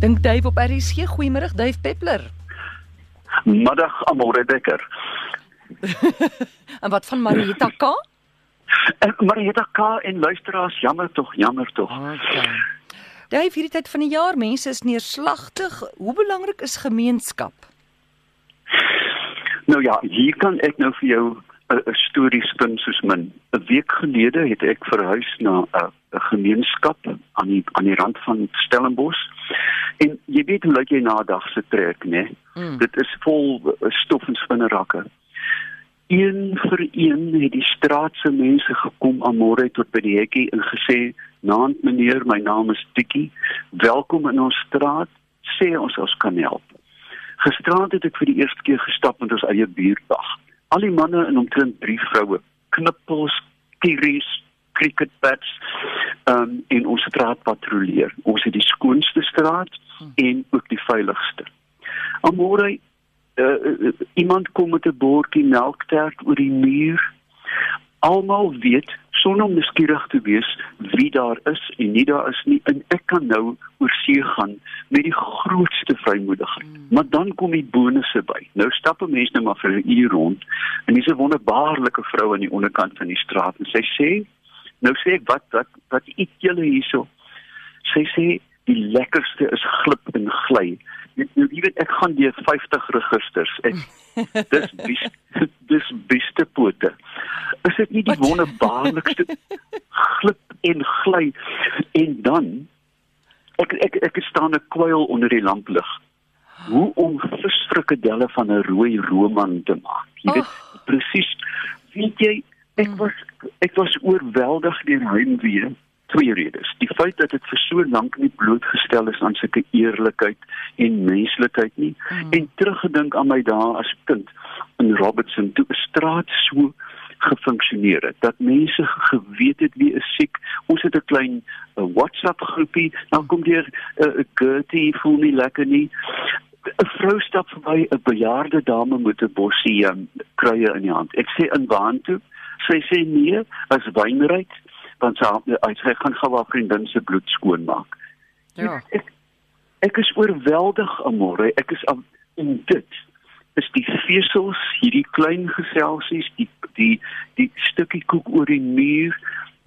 Dink Dave op RSG. Goeiemôre Dave Peppler. Middag Amore Becker. en wat van Marieta K? En Marieta K en luisteraars, jammer tog, jammer tog. Okay. Dave, hierdie tyd van die jaar, mense is neerslagtig. Hoe belangrik is gemeenskap? Nou ja, hier kan ek nou vir jou 'n storie spin soos min. 'n Week gelede het ek verhuis na 'n 'n gemeenskap aan die aan die rand van Stellenbosch. En jy weet hoe lyk jy na 'n dag se trek, né? Mm. Dit is vol stof en spinnerakke. Een vir een het die straat se mense gekom aan môre tot by die hekkie en gesê: "Naand meneer, my naam is Tikkie. Welkom in ons straat. Sê ons ons kan help." Gisteraand het ek vir die eerste keer gestap met ons eie buurtdag. Al die manne en omtrent drie vroue, knippels, kieries, cricket bats, um, in ons straat patrolleer. Ons het die skoonste straat en ook die veiligste. Amore, uh, iemand kom met 'n bordjie melktert oor die muur. Almal weet sonder om nuuskierig te wees wie daar is en nie daar is nie en ek kan nou oor see gaan met die grootste vrymoedigheid. Mm. Maar dan kom die bonusse by. Nou stap 'n mens net nou maar vir 'n uur rond en dis 'n wonderbaarlike vrou aan die onderkant van die straat en sy sê nou sê ek wat wat wat eet julle hierso? Sy sê die lekkerste is glip en gly. Nou jy weet ek gaan deur 50 registers. Ek dis dis dis beste pote. Is dit nie die wonderbaarlikste glip en gly en dan ek ek ek staan 'n kwyl onder die lamplig. Hoe om visfrikadelle van 'n rooi roman te maak. Jy weet oh. presies. Weet jy ek mm. was ek was oorweldig deur heimwee twee redes. Die feit dat dit vir so lank nie blootgestel is aan sulke eerlikheid en menslikheid nie mm. en teruggedink aan my dae as kind in Robertson toe 'n straat so gefunksioneer het dat mense geweet het wie is siek ons het 'n klein uh, WhatsApp groepie dan kom jy 'n uh, Gertie voel nie lekker nie 'n vrou stap verby 'n bejaarde dame met 'n bossie um, kruie in die hand ek sê in waan toe sy sê nee as wynryk want sy sy gaan gou haar vriendin se bloed skoon maak. Ja. Ek, ek is oorweldig amore. Ek is am, in dit is die vesels, hierdie klein geselsies, die die die stukkie koek oor die muur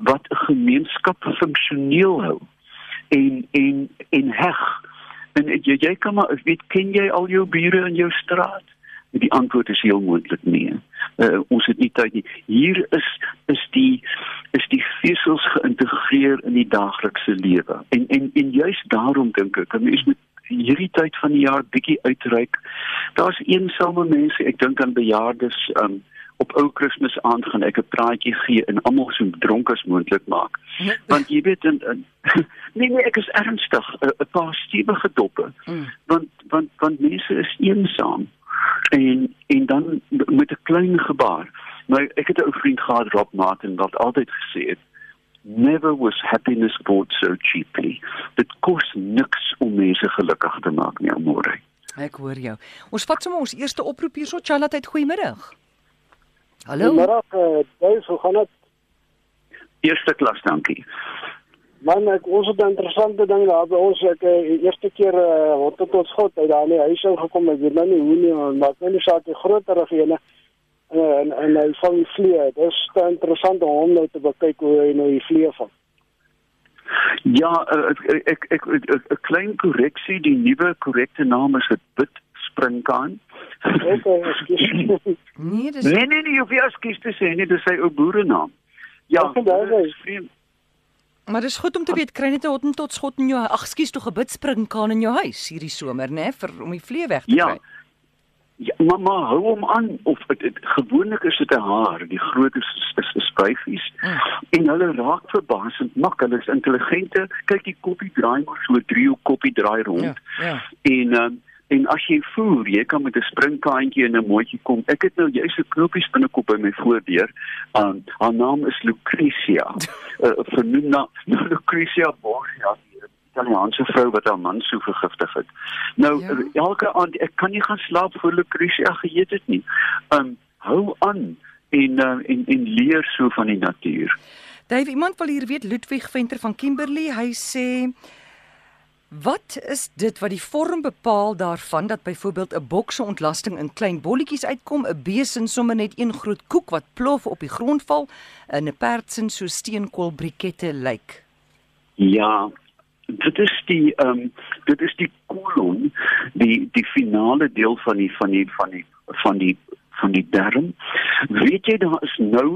wat 'n gemeenskap funksioneel hou en en en heg. En jy jy kan maar weet ken jy al jou bure in jou straat? Die antwoord is heel moontlik nee. Uh, ons het nie tyd nie. Hier is is die is die vesels geïntegreer in die daaglikse lewe. En en en juist daarom dink ek, mens moet hierdie tyd van die jaar bietjie uitreik. Daar's eensame mense, ek dink aan bejaardes, um op ou Kersfees aand gaan ek 'n praatjie gee en almal so dronk as moontlik maak. Want jy weet en, en nee nee, ek is ernstig, 'n paar stewige doppe. Mm. Want want want mense is eensaam en en dan met 'n klein gebaar. Nou ek het 'n ou vriend gehad Rob Martin wat altyd gesê het never was happiness bought so cheaply. Dit kos niks om mense gelukkig te maak nie, môre. Ek hoor jou. Ons vat sommer ons eerste oproep hierso Charlotte goeiemiddag. Hallo. Goeiemiddag, uh, hoe gaan dit? Eerste klas, dankie. Man, ek ons het 'n interessante ding daar by ons ek uh, eerste keer uh, wat tot ons God uit daar in die huis ou gekom ek weet nou nie hoe nie maar weet nie saak die groter regene uh, en en hy vang die vlee dit is te interessant om hom nou te bekyk hoe hy nou die vlee vang Ja, ek ek 'n klein korreksie, die nuwe korrekte naam is 'n bit springkaan. Okay, nee, dis Nee, nee, nee, jy hoef nie as kies te sê nie, dis sy ou boere naam. Ja, dit is vreemd. Maar dis goed om te weet kry net 'n hottentot skot in jou ag skus toe gebid springkaan in jou huis hierdie somer nê vir om die vlee weg te ja. kry. Ja, maar maar hou hom aan of dit gewoonlik is dit 'n haar, die groot spyfies. Mm. En hulle raak verbasend mak, hulle is intelligente. Kyk die koppie draai maar so drie koppie draai rond. Ja. ja. En um, En as jy voel jy kan met 'n springkaantjie en 'n mootjie kom. Ek het nou jous 'n knoopie binnekop by my voordeur. Um, haar naam is Lucretia. uh, vernoem na nou Lucretia Borgia, die Italiaanse vrou wat haar man so vergiftig het. Nou ja? elke aand ek kan nie gaan slaap voor Lucretia geëet het nie. Um hou aan en uh, en en leer so van die natuur. Dave, iemand wil hier weet Ludwig Venter van Kimberley, hy sê Wat is dit wat die vorm bepaal daarvan dat byvoorbeeld 'n bok se ontlasting in klein bolletjies uitkom, 'n besin sommer net een groot koek wat plof op die grond val, en 'n perdsin so steenkoolbrikette lyk? Ja, dit is die ehm um, dit is die kolon, die die finale deel van die van die van die van die van die darm. Weet jy daar is nou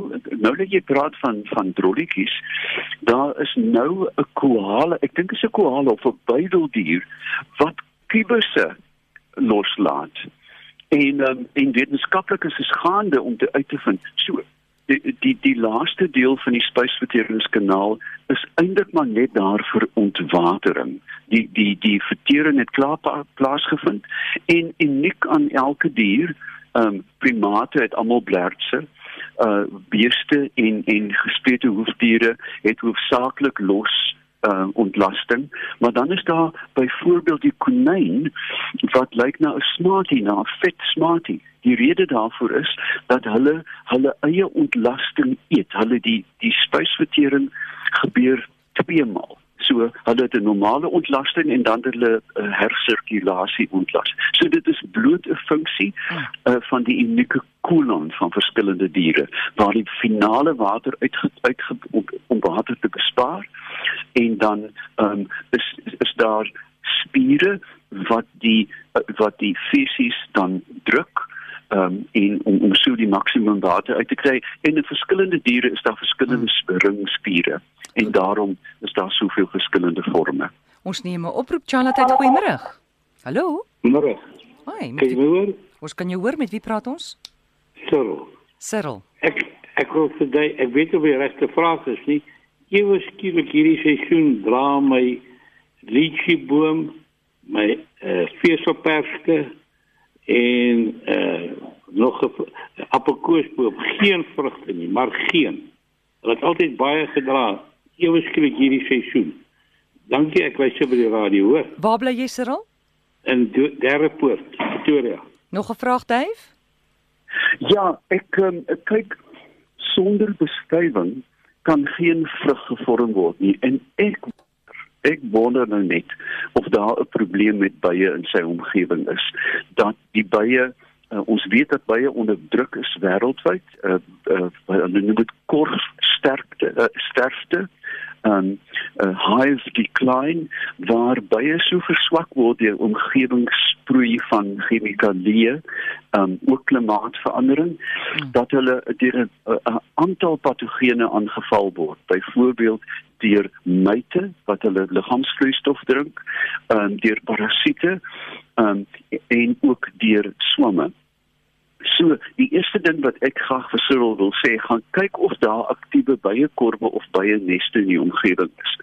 nou dat jy praat van van drolletjies, daar is nou 'n koala, ek dink dit is 'n koala of 'n buideldier wat kubusse loslaat. En um, en wetenskaplikes is gaande om te uit te vind. So die die die laaste deel van die spysverteringskanaal is eintlik maar net daar vir ontwatering. Die die die vertering het klaar plaasgevind en uniek aan elke dier ehm um, primate het almal blertse uh beeste en en gesplete hoefdiere het hoofsaaklik los uh ontlasting. Maar dan is daar byvoorbeeld die konyn wat lyk na 'n smartie na 'n vet smartie die rede daarvoor is dat hulle hulle eie ontlasting eet. Hulle die die spysvertering gebeur twee maal So hulle het 'n normale ontlasting en dan hulle 'n uh, hersirkulasie ontlas. So dit is bloot 'n funksie uh, van die unieke koolon van verskillende diere waar die finale water uit uit om, om water te bespaar en dan um, is is daar spiere wat die wat die fisies dan druk um, en om om so die maksimum water uit te kry en in verskillende diere is daar verskillende hmm. En daarom is daar soveel verskillende forme. Ons neem 'n oproep Charlotte, goeiemôre. Hallo. Môre. Hoi, met wie? Ons kan jou hoor met wie praat ons? Cyril. Cyril. Ek ek wil vir jy ek weet of die regte vraag is nie. Ewe skielik hierdie seisoen dra my lycheeboom, my uh, veselperske en uh, nog 'n appelkoesboom, geen vrugte nie, maar geen. Hulle het altyd baie gedra ewe skielik hierdie seisoen. Dankie, ek wys by die radio, hoor. Waar bly jy, Cyril? In derde poort, Pretoria. Nog 'n vraag, Dave? Ja, ek um, kyk sonder beskrywing kan geen vrug gevorm word nie en ek ek wonder nou net of daar 'n probleem met bye in sy omgewing is dat die bye Uh, ons weet dat baie onderdruk is wêreldwyd. Uh, uh, hulle noem dit korf sterkte uh, sterfte hive decline waar baie so verswak word deur omgewingssproei van chemikalieë um ook klimaatsverandering hmm. dat hulle deur 'n aantal patogene aangeval word byvoorbeeld deur myte wat hulle liggaamsvloeistof drink um deur parasiete um en ook deur swamme So, die eerste ding wat ek graag vir Cyril wil sê, gaan kyk of daar aktiewe byekorwe of bye neste in die omgewing is.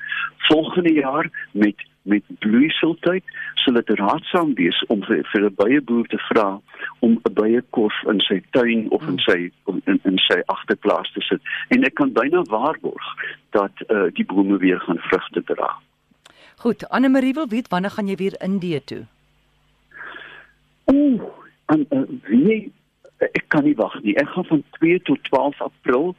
Volgende jaar met met bloeiseltyd sal dit raadsaam wees om vir, vir 'n byeboer te vra om 'n byekorf in sy tuin of in sy in, in sy agterplaas te sit. En ek kan byna waarborg dat uh, die bome weer gaan vrugte dra. Goed, Anne Marie wil weet wanneer gaan jy weer Indië toe? Ooh, en uh, wie ek kan nie wag nie. Ek gaan van 2 tot 12 April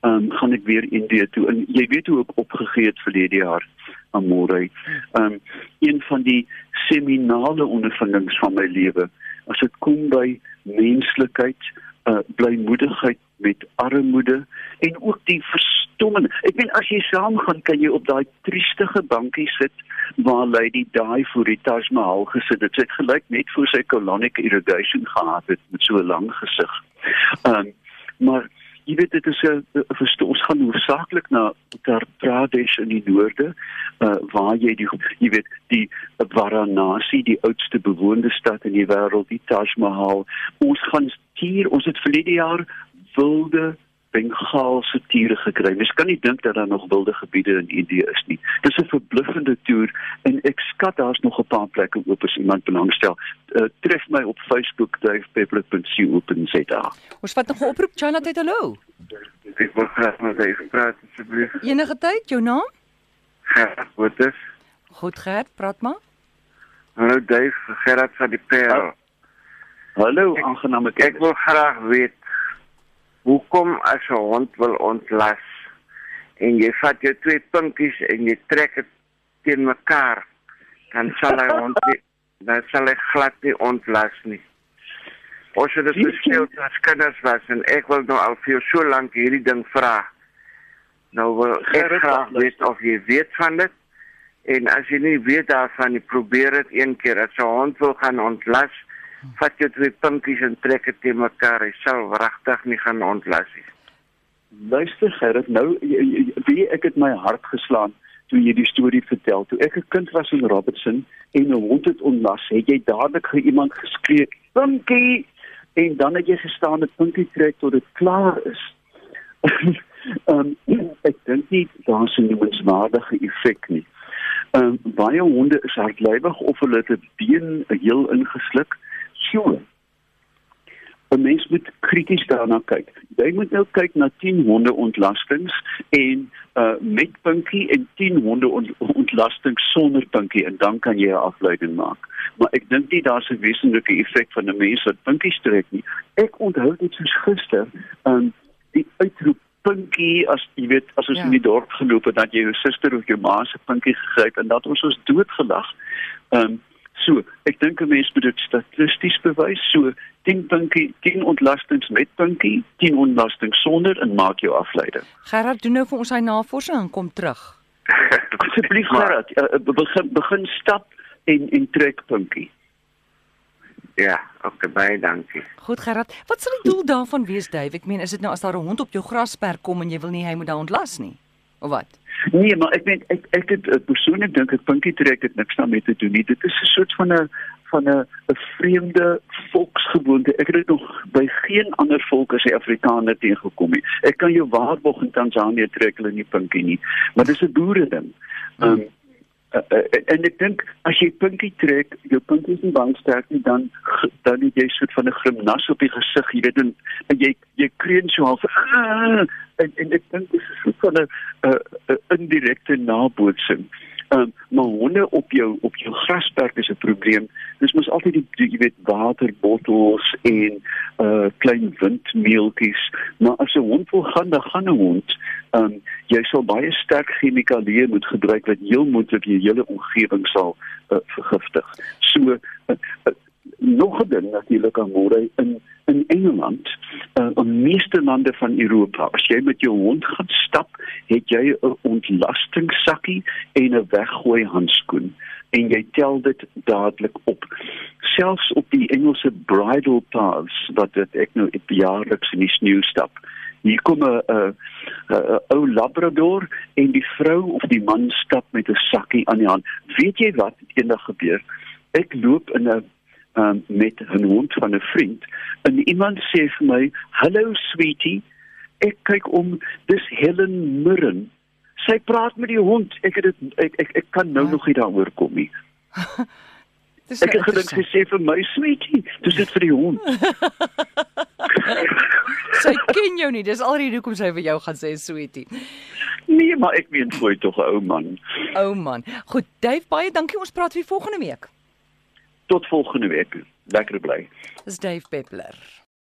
ehm um, gaan ek weer Indië toe. En jy weet hoe ek opgegee het verlede jaar aan Morey. Ehm um, een van die seminale ondervindings van my lewe as dit kom by menslikheid, uh, blymoedigheid met armoede en ook die verstomming. Ek weet as jy saam gaan kan jy op daai triestige bankie sit waar Lady Di voor die Taj Mahal gesit het. Sy het gelyk net voor sy colonic irrigation gehad het met so 'n lang gesig. Ehm um, maar jy weet dit is 'n verstoors gaan hoofsaaklik na Uttar Pradesh in die noorde uh, waar jy die jy weet die Varanasi die oudste bewoonde stad in die wêreld die Taj Mahal ons gaan hier ons het verlede jaar wilde Bengaalse tiere gekry. Mens kan nie dink dat daar nog wilde gebiede in Indië is nie. Dis 'n verbluffende toer en ek skat daar's nog 'n paar plekke oop as iemand belangstel. Uh, tref my op Facebook dave.peppler.co.za. Ons vat nog 'n oproep China tyd hallo. Ek wil graag met jou praat asseblief. Enige tyd, jou naam? Ja, wat is? Goed Gert, praat maar. Hallo Dave, Gerard van die Parel. Hallo, aangenaam ek. Ek wil graag weet Hoekom as 'n hond wil ontlas en jy vat jou twee pinkies en jy trek dit teen mekaar dan sal hy hond nie, dan sal hy glad nie ontlas nie. Ons het dit gespeel as kinders was en ek wil nou al vir jou so lank hierdie ding vra. Nou wil ek graag weet of jy weet van dit. En as jy nie weet daarvan nie, probeer dit een keer. As 'n hond wil gaan ontlas, vat jy twee pinkies en trek dit te mekaar. Hy sal wragtig nie gaan ontlas nie. Luister Gerrit, nou wie ek het my hart geslaan toe jy die storie vertel. Toe ek 'n kind was in Robertson en 'n hond het onlas, het jy dadelik vir iemand geskree, "Pinkie!" en dan het jy gestaan met Pinkie trek tot dit klaar is. Ehm ek dink nie daar's 'n noemenswaardige effek nie. Ehm um, baie honde is hardlywig of hulle het 'n been heel ingesluk. So, 'n mens moet krities daarna kyk. Jy moet nou kyk na 10 honde ontlastings en uh met pinkie en 10 honde ont, ontlastings sonder pinkie en dan kan jy 'n afleiding maak. Maar ek dink nie daar's 'n wesenlike effek van 'n mens wat pinkie strek nie. Ek onthou dit soos gister, um die uitroep pinkie as jy weet as ons ja. in die dorp geloop het dat jy jou suster of jou ma se pinkie gegryp en dat ons ons doodgelag. Um So, ek dink 'n mens moet dit statisties bewys. So 10 pinkie, 10 ontlastings met pinkie, 10 ontlastings sonder en maak jou afleiding. Gerard doen nou vir ons sy navorsing en kom terug. Asseblief Gerard, uh, begin begin stap en en trek pinkie. Ja, okay, baie dankie. Goed Gerard, wat sal die doel daarvan wees, Dave? Ek meen, is dit nou as daar 'n hond op jou grasperk kom en jy wil nie hy moet daar ontlas nie? Of wat? Nee, maar ek weet ek ek het uh, persoonlik dink ek pinkie trek het niks daarmee te doen nie. Dit is 'n soort van 'n van 'n 'n vreemde volksgewoonte. Ek het dit nog by geen ander volk as die Afrikaner teëgekom nie. Ek kan jou waarborg in Tansanië trek hulle nie pinkie nie, maar dis 'n boere ding. Um, Uh, uh, en ek dink as jy pinkie trek, jou pinkie is nie baie sterk nie, dan dan jy soort van 'n grimnas op die gesig, jy weet en, en jy jy kreun so half "Ah!" en en ek dink dis van 'n 'n 'n indirekte nabootsing. Um, maar honde op jou op jou grasperk is 'n probleem. Dis mos altyd die, die jy weet waterbottels en uh klein windmeeltjies, maar as 'n hond wil gaan, dan gaan 'n hond. Um jy sal baie sterk chemikalieë moet gebruik wat heel moontlik jou hele omgewing sal uh, vergiftig. So uh, uh, nog 'n ding natuurlik aan môre in in Engeland, uh, in meeste lande van Europa, as jy met jou hond gaan stap, het jy 'n ontlastingssakkie en 'n weggooi handskoen en jy tel dit dadelik op. Selfs op die Engelse bridle paths wat dit ek nou jaarliks in die sneeu stap. Hier kom 'n 'n ou labrador en die vrou of die man stap met 'n sakkie aan die hand. Weet jy wat eendag gebeur? Ek loop in 'n um, met 'n hond van 'n vriend en iemand sê vir my, "Hallo sweetie." Ek kyk om, dis Helen Mirren. Sy praat met die hond. Ek het dit ek ek, ek kan nou Ja. nog nie daaroor kom nie. Dis Ek het gedink sy sê vir my sweetie, dis dit vir die hond. Sy ken jou nie. Dis alreeds hoekom sy vir jou gaan sê sweetie. Nee, maar ek weet gooi tog ou man. Ou man. Goed, Dave, baie dankie. Ons praat weer volgende week. Tot volgende week. Lekker bly. Dis Dave Peppler.